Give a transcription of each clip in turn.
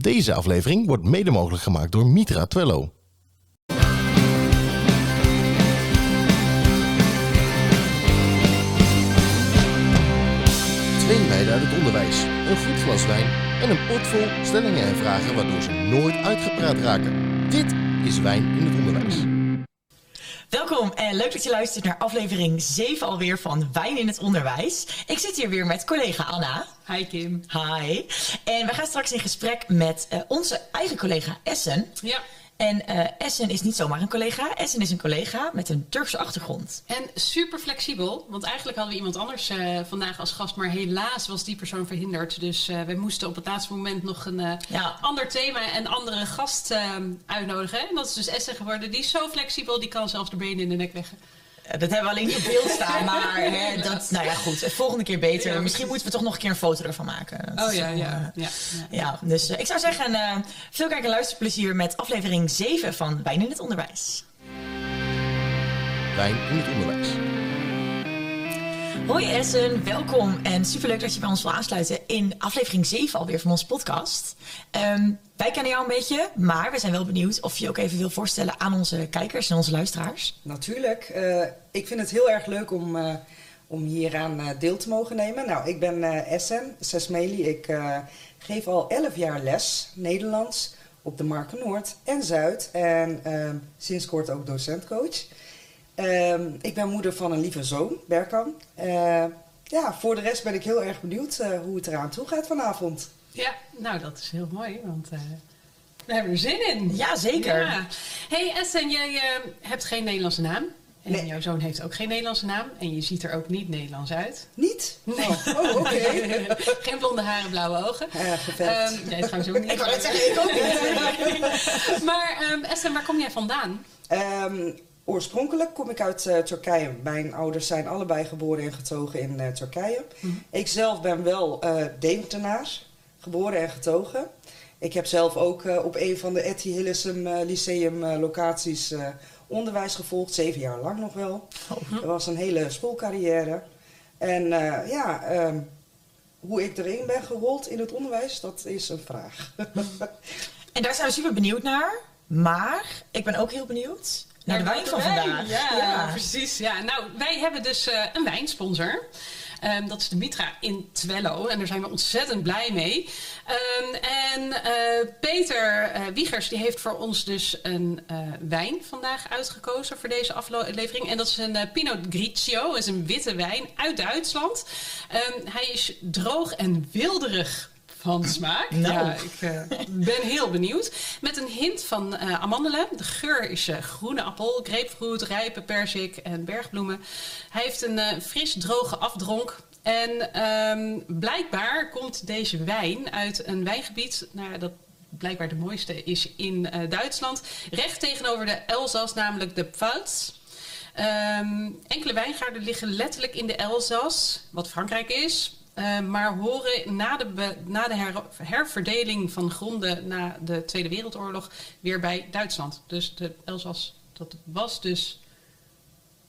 Deze aflevering wordt mede mogelijk gemaakt door Mitra Twello. Twee meiden uit het onderwijs, een goed glas wijn en een pot vol stellingen en vragen waardoor ze nooit uitgepraat raken. Dit is Wijn in het Onderwijs. Welkom en leuk dat je luistert naar aflevering 7 alweer van Wijn in het Onderwijs. Ik zit hier weer met collega Anna. Hi Kim. Hi. En we gaan straks in gesprek met uh, onze eigen collega Essen. Ja. En uh, Essen is niet zomaar een collega. Essen is een collega met een Turkse achtergrond. En super flexibel. Want eigenlijk hadden we iemand anders uh, vandaag als gast. Maar helaas was die persoon verhinderd. Dus uh, we moesten op het laatste moment nog een ja. ander thema en andere gast uitnodigen. En dat is dus Essen geworden. Die is zo flexibel, die kan zelfs de benen in de nek leggen. Dat hebben we alleen niet op beeld staan, maar hè, dat, nou ja, goed. Volgende keer beter. Ja, Misschien moeten we toch nog een keer een foto ervan maken. Dat oh ja, ja, ja, ja, ja. dus uh, ik zou zeggen, uh, veel kijk en luisterplezier met aflevering 7 van Wijn in het Onderwijs. Wijn in het Onderwijs. Hoi Essen, welkom en superleuk dat je bij ons wil aansluiten in aflevering 7 alweer van onze podcast. Um, wij kennen jou een beetje, maar we zijn wel benieuwd of je ook even wil voorstellen aan onze kijkers en onze luisteraars. Natuurlijk. Uh, ik vind het heel erg leuk om, uh, om hieraan uh, deel te mogen nemen. Nou, ik ben Essen Sesmeli. Ik geef al 11 jaar les Nederlands op de Marken Noord en Zuid. En sinds kort ook docentcoach. Ehm, ik ben moeder van een lieve zoon, Berkan. ja, voor de rest ben ik heel erg benieuwd hoe het eraan toe gaat vanavond. Ja, nou dat is heel mooi, want uh, we hebben er zin in. Ja, zeker. Ja. hey Essen, jij uh, hebt geen Nederlandse naam. En nee. jouw zoon heeft ook geen Nederlandse naam. En je ziet er ook niet Nederlands uit. Niet? Nee. Oh, oh oké. Okay. geen blonde haren, blauwe ogen. Ja, geverfd. Um, jij trouwens ook niet. ik wou het zeggen, ik ook niet. maar um, Essen, waar kom jij vandaan? Um, Oorspronkelijk kom ik uit uh, Turkije. Mijn ouders zijn allebei geboren en getogen in uh, Turkije. Mm -hmm. Ik zelf ben wel uh, Deventenaar geboren en getogen. Ik heb zelf ook op een van de Etty Hillesum Lyceum locaties onderwijs gevolgd. Zeven jaar lang nog wel. Oh. Dat was een hele schoolcarrière. En ja, um, hoe ik erin ben gerold in het onderwijs, dat is een vraag. en daar zijn we super benieuwd naar. Maar ik ben ook heel benieuwd naar de wijn van vandaag. Ja, ja, precies. Ja. Nou, wij hebben dus een wijnsponsor. Um, dat is de Mitra in Twello. En daar zijn we ontzettend blij mee. Um, en uh, Peter uh, Wiegers die heeft voor ons dus een uh, wijn vandaag uitgekozen voor deze aflevering. En dat is een Pinot Grigio. Dat is een witte wijn uit Duitsland. Um, hij is droog en wilderig van smaak. Nou. Ja, ik uh, ben heel benieuwd. Met een hint van uh, amandelen. De geur is uh, groene appel, grapefruit, rijpe persik en bergbloemen. Hij heeft een fris droge afdronk. En um, blijkbaar komt deze wijn uit een wijngebied. Nou, dat blijkbaar de mooiste is in Duitsland. Recht tegenover de Elzas, namelijk de Pfalz. Um, enkele wijngaarden liggen letterlijk in de Elzas, wat Frankrijk is. Uh, maar horen na de, na de her, herverdeling van gronden na de Tweede Wereldoorlog weer bij Duitsland. Dus de Elzas, dat was dus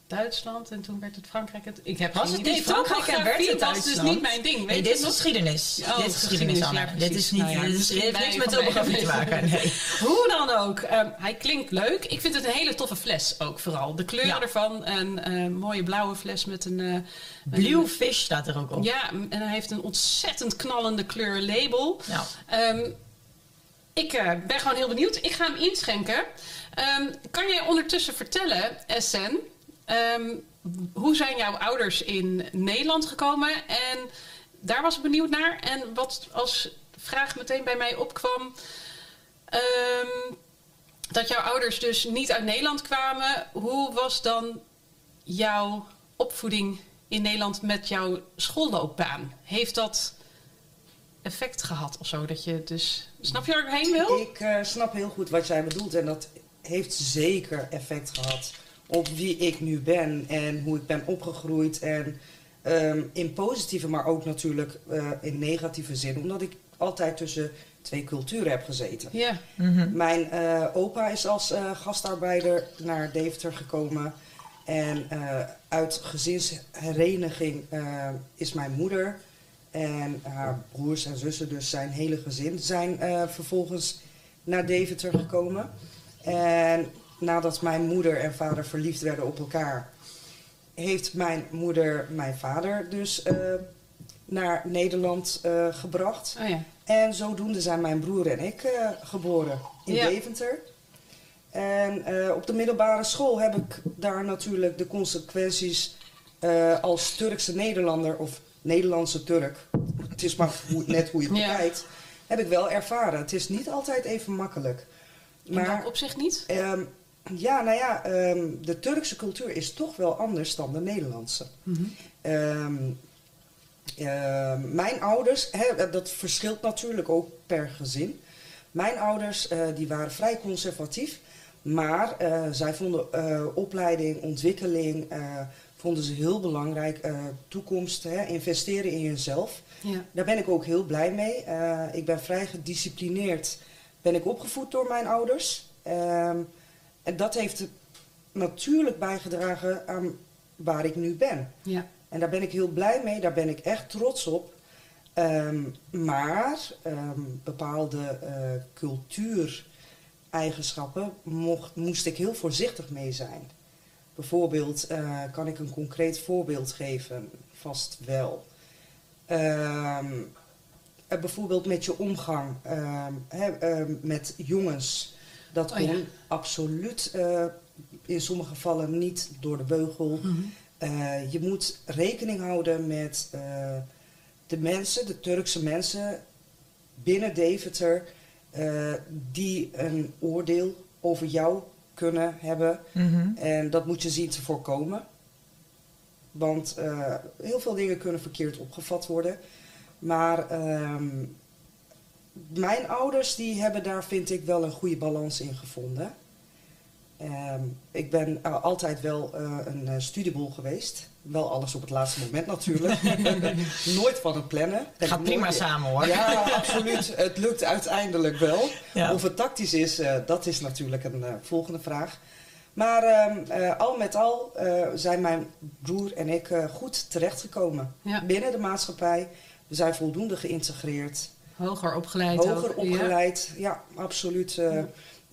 Duitsland en toen werd het Frankrijk. Het, ik heb was het idee. Frankrijk en werd het was dus niet mijn ding. Weet nee, dit is geschiedenis. Oh, dit is geschiedenis, Anna. Ja, dit is niet. Nou ja, dit is, heeft niks met topografie te maken. Nee. Hoe dan ook. Um, hij klinkt leuk. Ik vind het een hele toffe fles ook vooral. De kleur ja. ervan. Een uh, mooie blauwe fles met een. Uh, Blue een, fish staat er ook op. Ja, en hij heeft een ontzettend knallende kleur label. Um, ik uh, ben gewoon heel benieuwd. Ik ga hem inschenken. Um, kan jij ondertussen vertellen, SN? Um, hoe zijn jouw ouders in Nederland gekomen? En daar was ik benieuwd naar. En wat als vraag meteen bij mij opkwam. Um, dat jouw ouders dus niet uit Nederland kwamen. Hoe was dan jouw opvoeding in Nederland met jouw schoolloopbaan? Heeft dat effect gehad of zo? Dat je dus. Snap je waar ik heen wil? Ik uh, snap heel goed wat jij bedoelt. En dat heeft zeker effect gehad op wie ik nu ben en hoe ik ben opgegroeid. En um, in positieve, maar ook natuurlijk uh, in negatieve zin. Omdat ik altijd tussen twee culturen heb gezeten. Ja. Mm -hmm. Mijn uh, opa is als uh, gastarbeider naar Deventer gekomen. En uit gezinshereniging is mijn moeder En haar broers en zussen, dus zijn hele gezin, zijn eh, vervolgens naar Deventer gekomen. En nadat mijn moeder en vader verliefd werden op elkaar, heeft mijn moeder mijn vader dus eh, naar Nederland eh, gebracht. Oh ja. En zodoende zijn mijn broer en ik eh, geboren in Ja. Deventer. En op de middelbare school heb ik daar natuurlijk de consequenties als Turkse Nederlander of Nederlandse Turk. Het is maar hoe, net hoe je het Ja. bekijkt. Heb ik wel ervaren. Het is niet altijd even makkelijk. In welk opzicht niet? Ehm, ja, nou ja, ehm, de Turkse cultuur is toch wel anders dan de Nederlandse. Ehm, ehm, mijn ouders, hè, dat verschilt natuurlijk ook per gezin. Mijn ouders eh, die waren vrij conservatief, maar eh, zij vonden eh, opleiding, ontwikkeling, vonden ze heel belangrijk. Toekomst, hè, investeren in jezelf. Ja. Daar ben ik ook heel blij mee. Ik ben vrij gedisciplineerd. Ben ik opgevoed door mijn ouders. En dat heeft natuurlijk bijgedragen aan waar ik nu ben. Ja. En daar ben ik heel blij mee. Daar ben ik echt trots op. Ehm, maar ehm, bepaalde eh, cultuureigenschappen mocht, moest ik heel voorzichtig mee zijn. Bijvoorbeeld, eh, kan ik een concreet voorbeeld geven? Vast wel. Ehm, eh, bijvoorbeeld met je omgang met jongens. Dat Oh, kon ja. absoluut eh, in sommige gevallen niet door de beugel. Mhm. Eh, je moet rekening houden met eh, de mensen, de Turkse mensen binnen Deventer, die een oordeel over jou kunnen hebben. Mhm. En dat moet je zien te voorkomen. Want heel veel dingen kunnen verkeerd opgevat worden. Maar ehm, mijn ouders die hebben daar, vind ik, wel een goede balans in gevonden. Ehm, ik ben eh, altijd wel eh, een uh, studieboel geweest. Wel alles op het laatste moment natuurlijk. Nooit van het plannen. Gaat Heb ik prima nooit- samen hoor. Ja, absoluut. Het lukt uiteindelijk wel. Ja. Of het tactisch is, eh, dat is natuurlijk een volgende vraag. Maar ehm, eh, al met al eh, zijn mijn broer en ik eh, goed terechtgekomen Ja. binnen de maatschappij. We zijn voldoende geïntegreerd, Hoger opgeleid. hoger ook. Ja. opgeleid. Ja, absoluut. eh,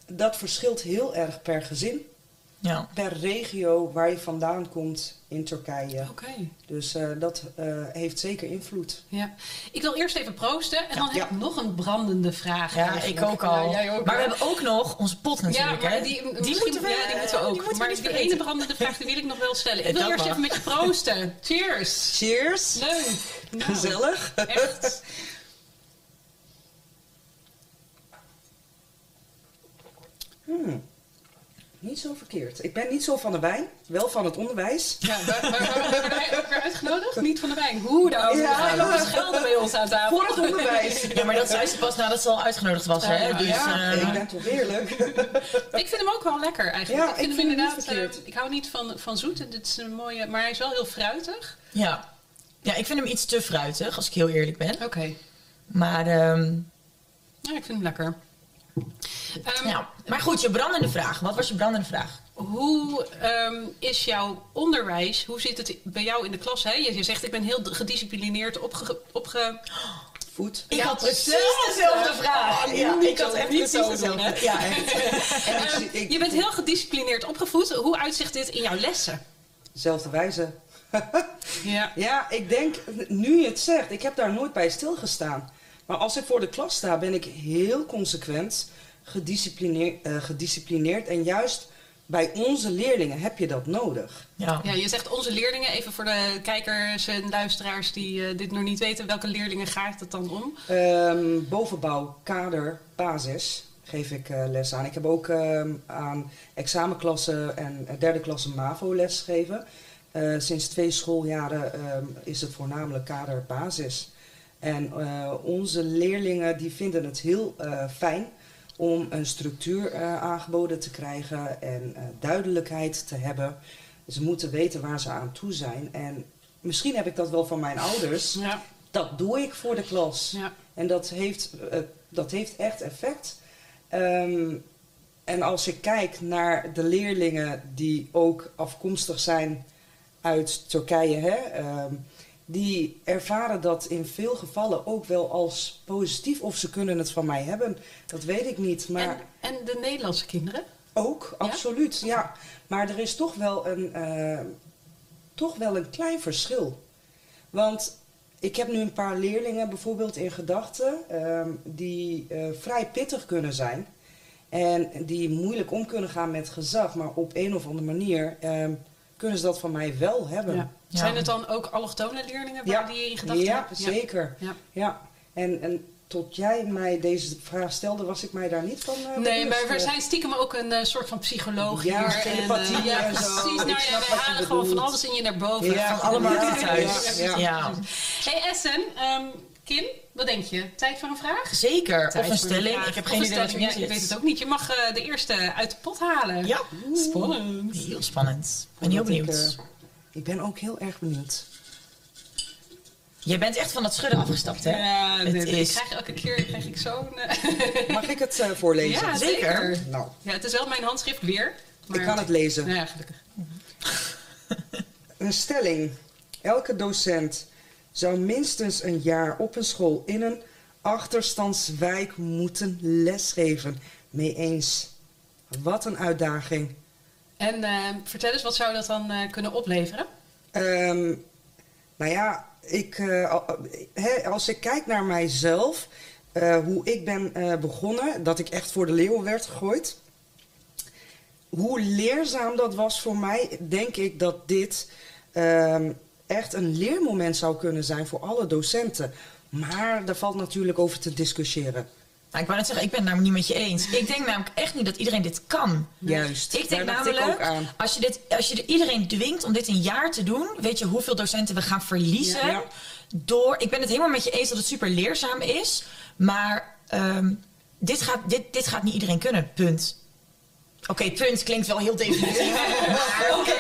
Dat verschilt heel erg per gezin, Ja. per regio waar je vandaan komt in Turkije. Oké. Dus eh, dat eh, heeft zeker invloed. Ja. Ik wil eerst even proosten en dan heb Ja. ik nog een brandende vraag. Ja, eigenlijk. ik ook al. Ja, jij ook, maar we hebben ook nog onze pot Ja, natuurlijk. maar hè? die, die moeten we, ja, die moeten we ook. die moeten we maar die ene brandende vraag die wil ik nog wel stellen. Ja, Ik wil dat eerst mag. even met je proosten. Cheers. Cheers! Leuk. Nou, Gezellig! Echt. Hmm. Niet zo verkeerd. Ik ben niet zo van de wijn, wel van het onderwijs. Ja, waar worden wij ook weer uitgenodigd? Niet van de wijn. Hoe nou? Ja. Ja, dat is gelden bij ons aan tafel. Voor het onderwijs. Ja, maar dat zei ze pas nadat ze al uitgenodigd was. Hè? Ja, dus, ja, eh, ik ben toch eerlijk. Ik vind hem ook wel lekker eigenlijk. Ja, ik vind ik hem vind hem niet inderdaad. verkeerd. eh, ik hou niet van, van zoet. Dit is een mooie, maar hij is wel heel fruitig. ja. ja, ik vind hem iets te fruitig, als ik heel eerlijk ben. Oké. Maar, ehm, Ja, ik vind hem lekker. Ehm, ja. maar goed, je brandende vraag. Wat was je brandende vraag? Hoe ehm, is jouw onderwijs? Hoe zit het bij jou in de klas? Hè? Je, je zegt ik ben heel gedisciplineerd opge, opge, Voet. Ik Ja, had precies dezelfde vraag. Oh, ja, ik had echt precies dezelfde. Ja, echt. En ik Ehm, je bent heel gedisciplineerd opgevoed. Hoe uitzicht dit in jouw lessen? Dezelfde wijze. Ja. Ja, ik denk, nu je het zegt, ik heb daar nooit bij stilgestaan. Maar als ik voor de klas sta, ben ik heel consequent, gedisciplineerd, eh, gedisciplineerd. En juist bij onze leerlingen heb je dat nodig. Ja. ja, je zegt onze leerlingen. Even voor de kijkers en luisteraars die eh, dit nog niet weten. Welke leerlingen gaat het dan om? Ehm, bovenbouw, kader, basis geef ik eh, les aan. Ik heb ook ehm, aan examenklassen en derde klasse MAVO les gegeven. Eh, sinds twee schooljaren ehm, is het voornamelijk kader, basis. En eh, onze leerlingen die vinden het heel eh, fijn om een structuur eh, aangeboden te krijgen en eh, duidelijkheid te hebben. Ze moeten weten waar ze aan toe zijn. En misschien heb ik dat wel van mijn ouders. Ja. Dat doe ik voor de klas. Ja. En dat heeft, eh, dat heeft echt effect. Ehm, en als ik kijk naar de leerlingen die ook afkomstig zijn uit Turkije, hè, ehm, die ervaren dat in veel gevallen ook wel als positief. Of ze kunnen het van mij hebben, dat weet ik niet. Maar En, en de Nederlandse kinderen? ook, absoluut, ja. Maar er is toch wel een, eh, toch wel een klein verschil. Want ik heb nu een paar leerlingen bijvoorbeeld in gedachten ehm, die eh, vrij pittig kunnen zijn. En die moeilijk om kunnen gaan met gezag, maar op een of andere manier ehm, kunnen ze dat van mij wel hebben. Ja. Ja. Zijn het dan ook allochtone leerlingen waar die je in gedachten ja, hebt? zeker. Ja. Ja. En, en tot jij mij deze vraag stelde, was ik mij daar niet van eh, Nee, maar we Eh, zijn stiekem ook een eh, soort van psycholoog Ja, hier. telepathie en, eh, ja, en zo. precies. Ik Nou ja, we halen gewoon van alles in je naar boven. Ja, Van alle markten Ja, thuis. ja, Ja, ja. Hey Essen, ehm, Kim, wat denk je? Tijd voor een vraag? Zeker. Tijd Of een stelling. Ik heb geen een idee wat Ja, ik weet het ook niet. Je mag eh, de eerste uit de pot halen. Ja. Spannend. Heel spannend. Ik ben heel ik, benieuwd. eh, ik ben ook heel erg benieuwd. Jij bent echt van dat schudden afgestapt, hè? Ja, Het nee, is- ik krijg elke keer krijg ik zo'n... eh, Mag ik het eh, voorlezen? ja, zeker. zeker. Nou, Ja, het is wel mijn handschrift weer. Maar... ik kan het lezen. Nou ja, gelukkig. Een stelling. Elke docent zou minstens een jaar op een school in een achterstandswijk moeten lesgeven. Mee eens. Wat een uitdaging. En eh, vertel eens, wat zou dat dan eh, kunnen opleveren? Ehm, nou ja, ik, eh, als ik kijk naar mijzelf, eh, hoe ik ben begonnen, dat ik echt voor de leeuw werd gegooid. Hoe leerzaam dat was voor mij, denk ik dat dit ehm, echt een leermoment zou kunnen zijn voor alle docenten. Maar daar valt natuurlijk over te discussiëren. Nou, ik wou net zeggen, ik ben het namelijk niet met je eens. Ik denk namelijk echt niet dat iedereen dit kan. Juist. Ik denk Daar dacht ik namelijk, ook aan. als je, dit, als je er iedereen dwingt om dit een jaar te doen, weet je hoeveel docenten we gaan verliezen. Ja. Door, ik ben het helemaal met je eens dat het super leerzaam is, maar ehm, dit, gaat, dit, dit gaat niet iedereen kunnen. Punt. Oké, punt klinkt wel heel definitief. Oké,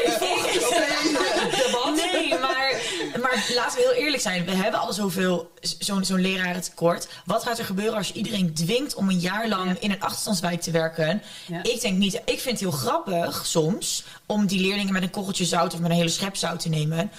maar, laten we heel eerlijk zijn. We hebben al zoveel, zo'n zo'n lerarentekort. Wat gaat er gebeuren als je iedereen dwingt om een jaar lang in een achterstandswijk te werken? Ja. Ik denk niet. Ik vind het heel grappig soms om die leerlingen met een korreltje zout of met een hele schep zout te nemen.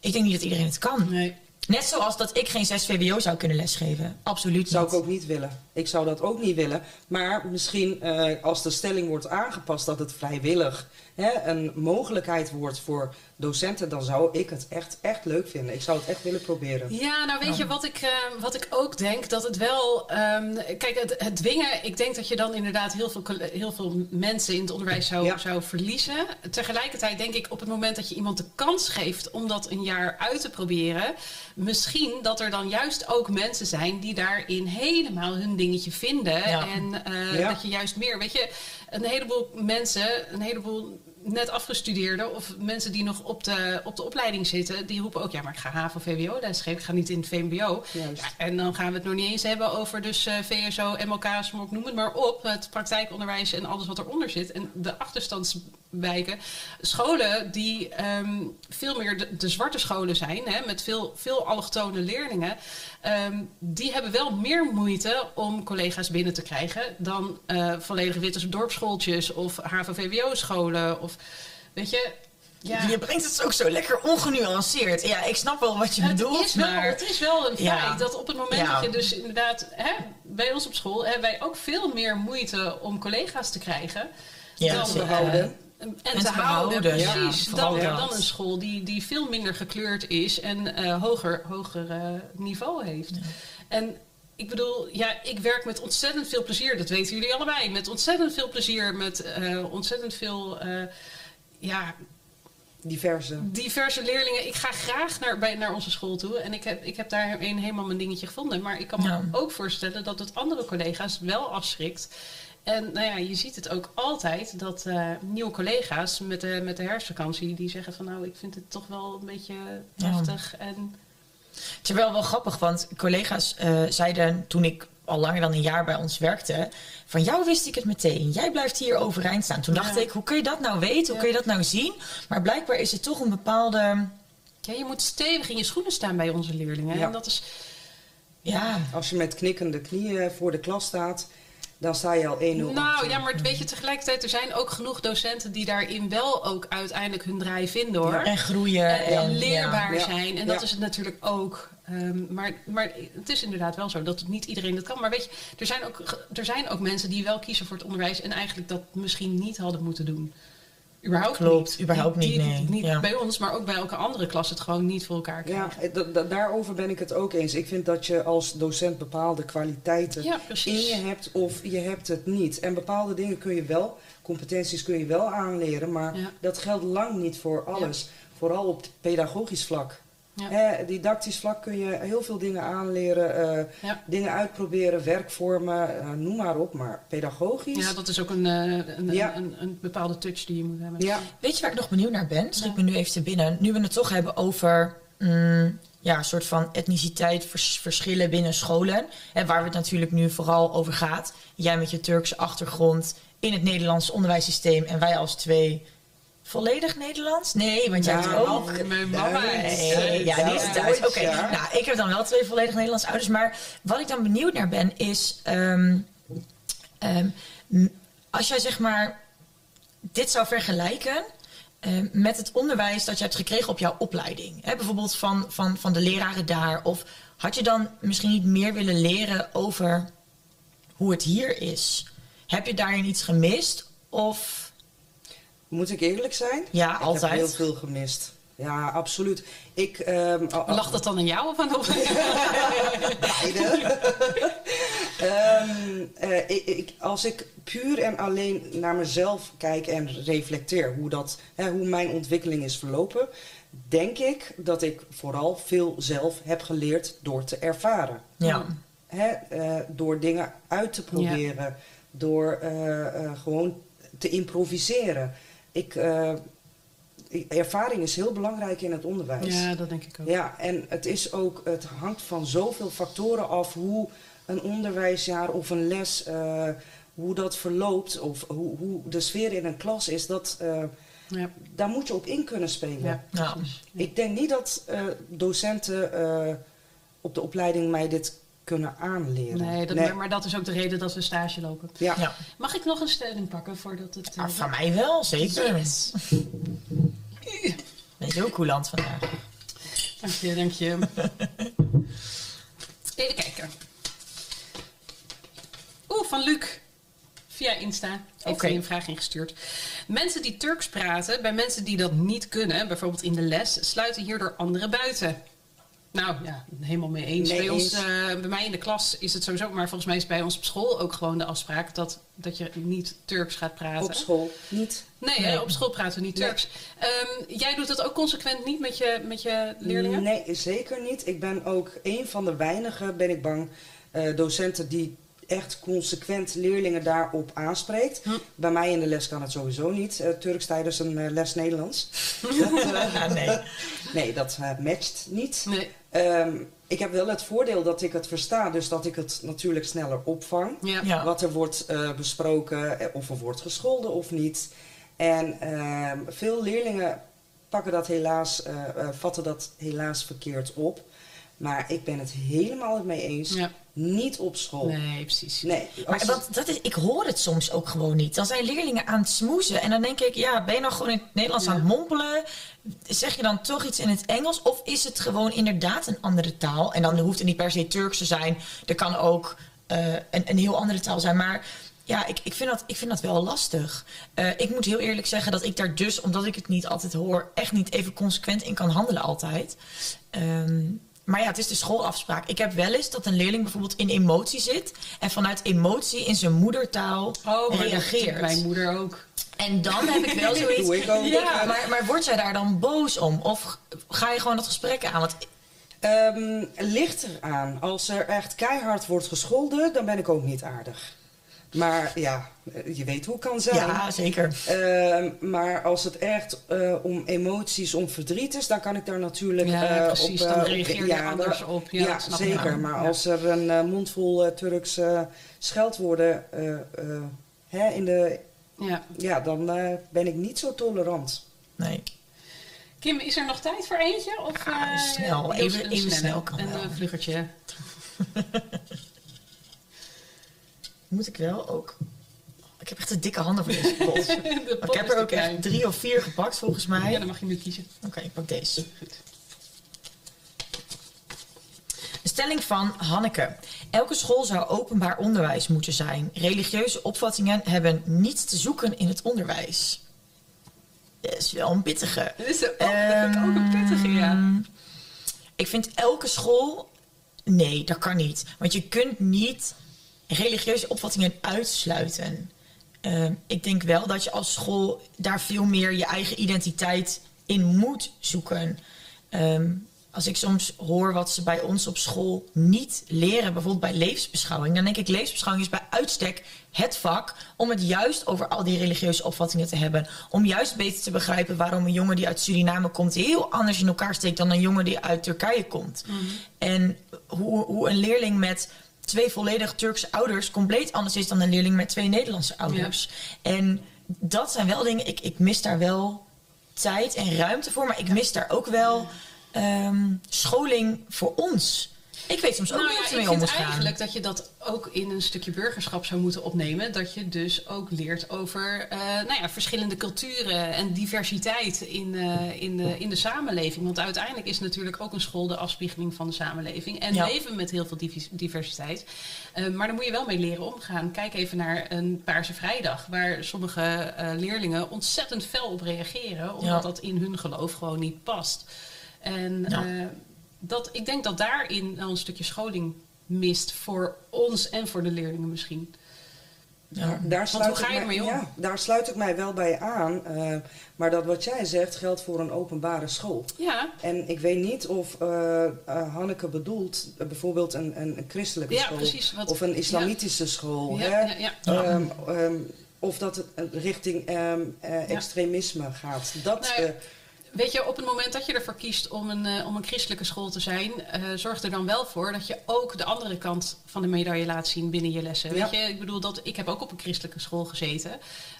Ik denk niet dat iedereen het kan. Nee. Net zoals dat ik geen 6 VWO zou kunnen lesgeven. Absoluut Zou niet. ik ook niet willen. Ik zou dat ook niet willen. Maar misschien eh, als de stelling wordt aangepast dat het vrijwillig hè, een mogelijkheid wordt voor docenten, dan zou ik het echt, echt leuk vinden. Ik zou het echt willen proberen. Ja, nou weet je wat ik, eh, wat ik ook denk? Dat het wel. ehm, kijk, het, het dwingen. Ik denk dat je dan inderdaad heel veel, heel veel mensen in het onderwijs zou, Ja. zou verliezen. Tegelijkertijd denk ik op het moment dat je iemand de kans geeft om dat een jaar uit te proberen. Misschien dat er dan juist ook mensen zijn die daarin helemaal hun dingetje vinden. Ja. En eh, Ja. dat je juist meer. Weet je, een heleboel mensen, een heleboel net afgestudeerden of mensen die nog op de, op de opleiding zitten, die roepen ook: ja, maar ik ga HAVO-VWO lesgeven, ik ga niet in het VMBO. Juist. Ja, en dan gaan we het nog niet eens hebben over dus eh, VSO, ook noem het maar op, het praktijkonderwijs en alles wat eronder zit. En de achterstandswijken, scholen die ehm, veel meer de, de zwarte scholen zijn, hè, met veel, veel allochtone leerlingen, ehm, die hebben wel meer moeite om collega's binnen te krijgen dan eh volledige witte dorpsschooltjes of HAVO-VWO-scholen of weet je. Ja. Je brengt het ook zo lekker ongenuanceerd. Ja, ik snap wel wat je Het bedoelt, is, wel, maar... het is wel een feit Ja. dat op het moment Ja. dat je dus inderdaad... Hè, bij ons op school hebben wij ook veel meer moeite om collega's te krijgen. Ja, dan, ze- eh, behouden. En, En te te houden, precies. dan, dan een school die, die veel minder gekleurd is en eh, hoger, hoger eh, niveau heeft. En ik bedoel, ja, ik werk met ontzettend veel plezier. Dat weten jullie allebei. Met ontzettend veel plezier, met eh, ontzettend veel... eh, ja, Diverse. diverse leerlingen. Ik ga graag naar, bij, naar onze school toe. En ik heb, ik heb daar een, helemaal mijn dingetje gevonden. Maar ik kan me Ja. ook voorstellen dat het andere collega's wel afschrikt. En nou ja, je ziet het ook altijd dat eh, nieuwe collega's met de, met de herfstvakantie... die zeggen van nou, ik vind het toch wel een beetje Ja. heftig. En Terwijl wel grappig, want collega's eh, zeiden toen ik al langer dan een jaar bij ons werkte... van jou wist ik het meteen, jij blijft hier overeind staan. Toen dacht Ja. ik, hoe kun je dat nou weten, hoe Ja. kun je dat nou zien? Maar blijkbaar is het toch een bepaalde... ja, je moet stevig in je schoenen staan bij onze leerlingen. Ja. En dat is... Ja, Als je met knikkende knieën voor de klas staat, dan sta je al 1-0 Nou ja, maar weet je, tegelijkertijd, er zijn ook genoeg docenten die daarin wel ook uiteindelijk hun draai vinden hoor. En groeien. En, En, leerbaar Ja. zijn. En dat is het natuurlijk ook. Ehm, maar, maar het is inderdaad wel zo dat niet iedereen dat kan. Maar weet je, er zijn, ook, er zijn ook mensen die wel kiezen voor het onderwijs en eigenlijk dat misschien niet hadden moeten doen. Überhaupt Klopt, niet. überhaupt niet, die- nee. Niet Ja. bij ons, maar ook bij elke andere klas het gewoon niet voor elkaar Ja, krijgen. da- da- daarover ben ik het ook eens. Ik vind dat je als docent bepaalde kwaliteiten Ja, in je hebt of je hebt het niet. En bepaalde dingen kun je wel, competenties kun je wel aanleren, maar Ja. dat geldt lang niet voor alles. Vooral op pedagogisch vlak. Ja. Hè, didactisch vlak kun je heel veel dingen aanleren, eh, Ja. dingen uitproberen, werkvormen, eh, noem maar op. Maar pedagogisch, Ja, dat is ook een, eh, een, Ja. een, een bepaalde touch die je moet hebben. ja, Weet je waar ik nog benieuwd naar ben? Schiet Ja. me nu even te binnen. Nu we het toch hebben over mm, ja, een soort van etniciteit, vers- verschillen binnen scholen. En waar het natuurlijk nu vooral over gaat. Jij met je Turkse achtergrond in het Nederlandse onderwijssysteem en wij als twee volledig Nederlands? Nee, want jij Ja, hebt ook. Mijn mama Duits. is... Nee, ja, die is thuis. Oké, ja. nou, ik heb dan wel twee volledig Nederlandse ouders. Maar wat ik dan benieuwd naar ben, is... ehm, ehm, als jij zeg maar dit zou vergelijken... ehm, met het onderwijs dat je hebt gekregen op jouw opleiding. Hè, bijvoorbeeld van, van, van de leraren daar. Of had je dan misschien niet meer willen leren over hoe het hier is? Heb je daarin iets gemist? Of moet ik eerlijk zijn? ja, Ik altijd? heb heel veel gemist. Ja, absoluut. Ik, ehm, Lag dat dan aan jou of aan op? Beide. Ehm, eh, ik, ik- als ik puur en alleen naar mezelf kijk en reflecteer hoe, dat, hè, hoe mijn ontwikkeling is verlopen, denk ik dat ik vooral veel zelf heb geleerd door te ervaren. Ja. Hè, eh, door dingen uit te proberen, door eh, eh, gewoon te improviseren. Ik, eh, ik- ervaring is heel belangrijk in het onderwijs. Ja, dat denk ik ook. Ja, en het, is ook, het hangt van zoveel factoren af hoe een onderwijsjaar of een les, eh, hoe dat verloopt of hoe, hoe de sfeer in een klas is. Dat, eh, Ja, daar moet je op in kunnen spelen. ja, Ja. precies. Ik denk niet dat eh, docenten eh, op de opleiding mij dit kunnen aanleren. Nee, dat, Maar, maar dat is ook de reden dat we stage lopen. Ja. ja. Mag ik nog een stelling pakken voordat het... eh, Ah, van mij wel, zeker. Yes. Ben je heel coulant vandaag. Dank je, dank je. Even kijken. Oeh, van Luc. Via Insta. Heeft Oké. hij een vraag ingestuurd. Mensen die Turks praten, bij mensen die dat niet kunnen, bijvoorbeeld in de les, sluiten hierdoor anderen buiten. Nou ja, helemaal mee eens. Nee bij, ons, eens. eh, bij mij in de klas is het sowieso, maar volgens mij is bij ons op school ook gewoon de afspraak dat, dat je niet Turks gaat praten. Op school niet. Nee, Nee. hè, op school praten we niet Nee. Turks. Ehm, jij doet dat ook consequent niet met je, met je leerlingen? Nee, zeker niet. Ik ben ook een van de weinigen, ben ik bang, eh, docenten die echt consequent leerlingen daarop aanspreekt. Hm. Bij mij in de les kan het sowieso niet. eh, Turks tijdens een eh, les Nederlands. dat, eh, Ja, nee. nee, dat eh, matcht niet. Nee. Ehm, ik heb wel het voordeel dat ik het versta, dus dat ik het natuurlijk sneller opvang. Ja. Ja. Wat er wordt eh, besproken, eh, of er wordt gescholden of niet. En ehm, veel leerlingen pakken dat helaas, eh, eh, vatten dat helaas verkeerd op. Maar ik ben het helemaal mee eens. Ja. Niet op school. Nee, precies. Nee, Maar dat is, ik hoor het soms ook gewoon niet. Dan zijn leerlingen aan het smoezen. En dan denk ik, ja, ben je nou gewoon in het Nederlands Ja. aan het mompelen? Zeg je dan toch iets in het Engels? Of is het gewoon inderdaad een andere taal? En dan hoeft het niet per se Turks te zijn. Er kan ook eh, een, een heel andere taal zijn. Maar ja, ik, ik, vind, dat, ik vind dat wel lastig. Eh, ik moet heel eerlijk zeggen dat ik daar dus, omdat ik het niet altijd hoor, echt niet even consequent in kan handelen altijd. Ehm, maar ja, het is de schoolafspraak. Ik heb wel eens dat een leerling bijvoorbeeld in emotie zit en vanuit emotie in zijn moedertaal Oh, reageert. mijn moeder ook. En dan heb ik wel zoiets. Doe ik ook. Ja, maar, maar word jij daar dan boos om? Of ga je gewoon dat gesprek aan? Want Ehm, ligt eraan. Als er echt keihard wordt gescholden, dan ben ik ook niet aardig. Maar ja, eh, je weet hoe het kan zijn. ja, zeker. Ehm, maar als het echt eh, om emoties, om verdriet is, dan kan ik daar natuurlijk Ja, eh, precies. op... Dan reageer je ja, anders op. Ja, Ja, zeker. Maar Ja. als er een mondvol Turks eh, scheldwoorden eh, eh, hè, in de... Ja. Ja, dan eh, ben ik niet zo tolerant. Nee. Kim, is er nog tijd voor eentje? Of, Ja, eh, snel. Even- een even snel kan Een wel. vluggertje. moet ik wel ook... Ik heb echt een dikke handen voor deze pot. De Maar pot ik heb er ook klein. echt drie of vier gepakt volgens mij. Ja, dan mag je nu kiezen. Oké, ik pak deze. Goed. De stelling van Hanneke. Elke school zou openbaar onderwijs moeten zijn. Religieuze opvattingen hebben niets te zoeken in het onderwijs. Dat is wel een pittige. Dit is ook, dat ook een pittige, ja. Ehm, Ik vind elke school. Nee, dat kan niet. Want je kunt niet religieuze opvattingen uitsluiten. Ehm, ik denk wel dat je als school daar veel meer je eigen identiteit in moet zoeken. Ehm, als ik soms hoor wat ze bij ons op school niet leren, bijvoorbeeld bij levensbeschouwing, dan denk ik levensbeschouwing is bij uitstek het vak om het juist over al die religieuze opvattingen te hebben. Om juist beter te begrijpen waarom een jongen die uit Suriname komt heel anders in elkaar steekt dan een jongen die uit Turkije komt. En hoe, hoe een leerling met twee volledig Turkse ouders compleet anders is dan een leerling met twee Nederlandse ouders. En dat zijn wel dingen, ik, ik mis daar wel tijd en ruimte voor, maar ik mis daar ook wel ehm, scholing voor ons. Ik weet soms ook Nou niet ja, hoe ermee om vind moet gaan. eigenlijk dat je dat ook in een stukje burgerschap zou moeten opnemen. Dat je dus ook leert over eh, nou ja, verschillende culturen en diversiteit in, eh, in, de, in de samenleving. Want uiteindelijk is natuurlijk ook een school de afspiegeling van de samenleving. En Ja. leven met heel veel diversiteit. Eh, maar daar moet je wel mee leren omgaan. Kijk even naar een Paarse Vrijdag, waar sommige leerlingen ontzettend fel op reageren, omdat Ja. dat in hun geloof gewoon niet past. En Ja. Dat, ik denk dat daarin wel een stukje scholing mist voor ons en voor de leerlingen misschien. Ja. Daar hoe sluit, ga je ik mij, ermee om? ja, daar sluit ik mij wel bij aan. eh, maar dat wat jij zegt geldt voor een openbare school. Ja, En ik weet niet of eh, eh, Hanneke bedoelt bijvoorbeeld een, een, een christelijke Ja, school. precies, wat- of een islamitische school. ja, hè? ja, ja. Ehm, ehm, of dat het richting ehm, eh, extremisme gaat. Dat, Nou ja, eh, Weet je, op het moment dat je ervoor kiest om een, eh, om een christelijke school te zijn, eh, zorg er dan wel voor dat je ook de andere kant van de medaille laat zien binnen je lessen. Ja. Weet je, ik bedoel dat ik heb ook op een christelijke school gezeten.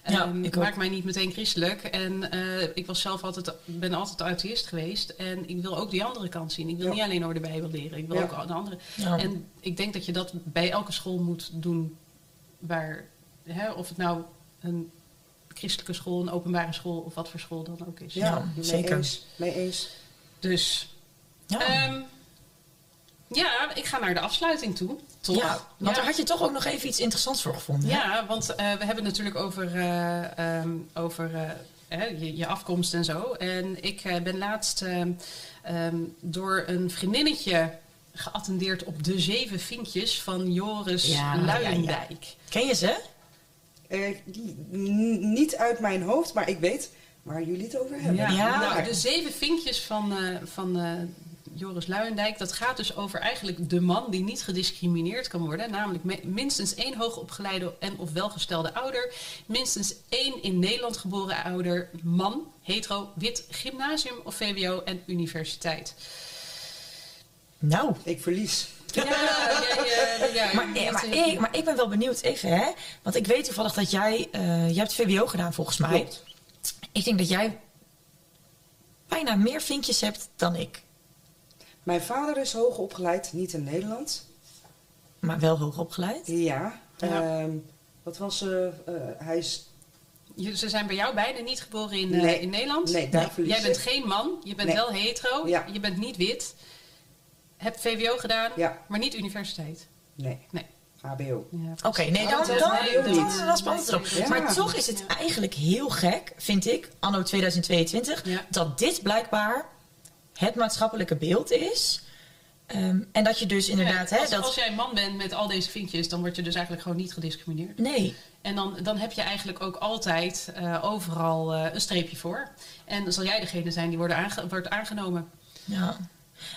Ja, Ehm, ik ook. maak mij niet meteen christelijk. En eh, ik was zelf altijd, ben altijd atheïst geweest. En ik wil ook die andere kant zien. Ik wil Ja. niet alleen over de Bijbel leren. Ik wil ook de andere. En ik denk dat je dat bij elke school moet doen. Waar, hè, of het nou een christelijke school, een openbare school of wat voor school dan ook is. ja, Ja, mee zeker. Eens, mee eens. Dus Ja. Ehm, ja, ik ga naar de afsluiting toe. Toch? Ja, want ja. daar had je toch ook nog even iets interessants voor gevonden. hè? Ja, want eh, we hebben het natuurlijk over, eh, ehm, over eh, hè, je, je afkomst en zo. En ik eh, ben laatst ehm, door een vriendinnetje geattendeerd op de zeven vinkjes van Joris Ja, ja, Luijendijk. Ken je ze? Eh, niet uit mijn hoofd, maar ik weet waar jullie het over hebben. Ja, Ja. Nou, de zeven vinkjes van, eh, van eh, Joris Luijendijk, dat gaat dus over eigenlijk de man die niet gediscrimineerd kan worden. Namelijk me- minstens één hoogopgeleide en of welgestelde ouder. Minstens één in Nederland geboren ouder, man, hetero, wit, gymnasium of VWO en universiteit. Nou. Ik verlies. Ja, jij, ja, Maar, je- eh, maar, ik, maar ik ben wel benieuwd, even hè. Want ik weet toevallig dat jij... eh jij hebt VWO gedaan volgens mij. Klopt. Ik denk dat jij bijna meer vinkjes hebt dan ik. Mijn vader is hoog opgeleid, niet in Nederland. Maar wel hoog opgeleid. Ja. Ja. Ehm, wat was eh, eh, hij is. je- ze zijn bij jou beiden niet geboren in, in Nederland. Nee, daar Nee. verlies Jij bent geen man, je bent Nee. wel hetero, Ja. je bent niet wit. Hebt VWO gedaan, Ja. maar niet universiteit. Nee, Nee. HBO. Ja, Oké, nee, Oh, dan, dat dan, is dan, heel dan, niet. dan spant het erop. Ja. Maar toch is het eigenlijk heel gek, vind ik, anno 2022, Ja. dat dit blijkbaar het maatschappelijke beeld is. Ehm, en dat je dus inderdaad, Ja, hè, als, dat... als jij man bent met al deze vinkjes, dan word je dus eigenlijk gewoon niet gediscrimineerd. Nee, En dan, dan heb je eigenlijk ook altijd eh, overal eh, een streepje voor. En dan zal jij degene zijn die worden aange- wordt aangenomen. Ja.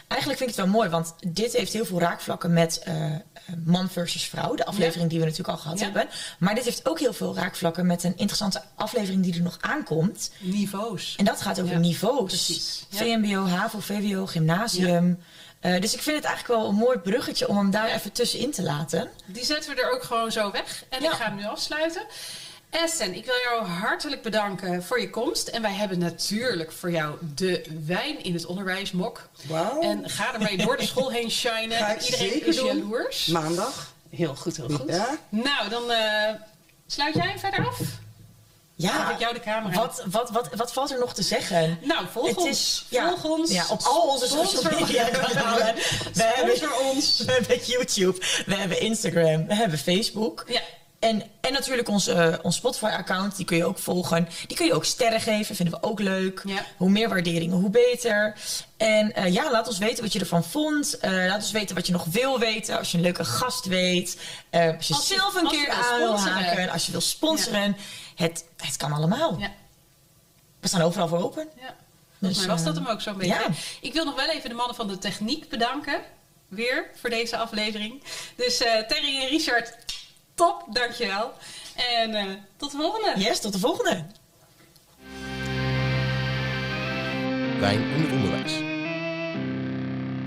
Eigenlijk vind ik het wel mooi, want dit heeft heel veel raakvlakken met eh, eh, man versus vrouw. De aflevering die we natuurlijk al gehad Ja. hebben. Maar dit heeft ook heel veel raakvlakken met een interessante aflevering die er nog aankomt. Niveaus. En dat gaat over Ja, niveaus. precies. VMBO, HAVO, VWO, gymnasium. Eh, dus ik vind het eigenlijk wel een mooi bruggetje om hem daar even tussenin te laten. Die zetten we er ook gewoon zo weg. En ik ga hem nu afsluiten. Essen, ik wil jou hartelijk bedanken voor je komst. En wij hebben natuurlijk voor jou de wijn in het onderwijs mok. Wauw. En ga ermee door de school heen shinen. Ga ik iedereen zeker is doen. jaloers. Maandag. Heel goed, heel goed. Ja? Nou, dan eh, sluit jij verder af. Ja, heb ik jou de camera. wat, wat, wat, wat valt er nog te zeggen? Nou, volg Het ons. is- ja, volg ons. Ja, op al onze social media kanalen. We hebben, ons. we hebben YouTube, we hebben Instagram, we hebben Facebook. Ja. En, en natuurlijk ons, eh, ons Spotify-account, die kun je ook volgen. Die kun je ook sterren geven, vinden we ook leuk. Ja. Hoe meer waarderingen, hoe beter. En eh, ja, laat ons weten wat je ervan vond. Eh, laat ons weten wat je nog wil weten. Als je een leuke gast weet. Als je Als je- zelf een keer aan wil haken. Als je wil sponsoren. Het, het kan allemaal. Ja. We staan overal voor open. Ja. Dus, was dat hem ook zo'n beetje. ja. Ik wil nog wel even de mannen van de techniek bedanken. Weer voor deze aflevering. Dus Terry en Richard, top, dankjewel. En eh, tot de volgende. Yes, tot de volgende. Wijn.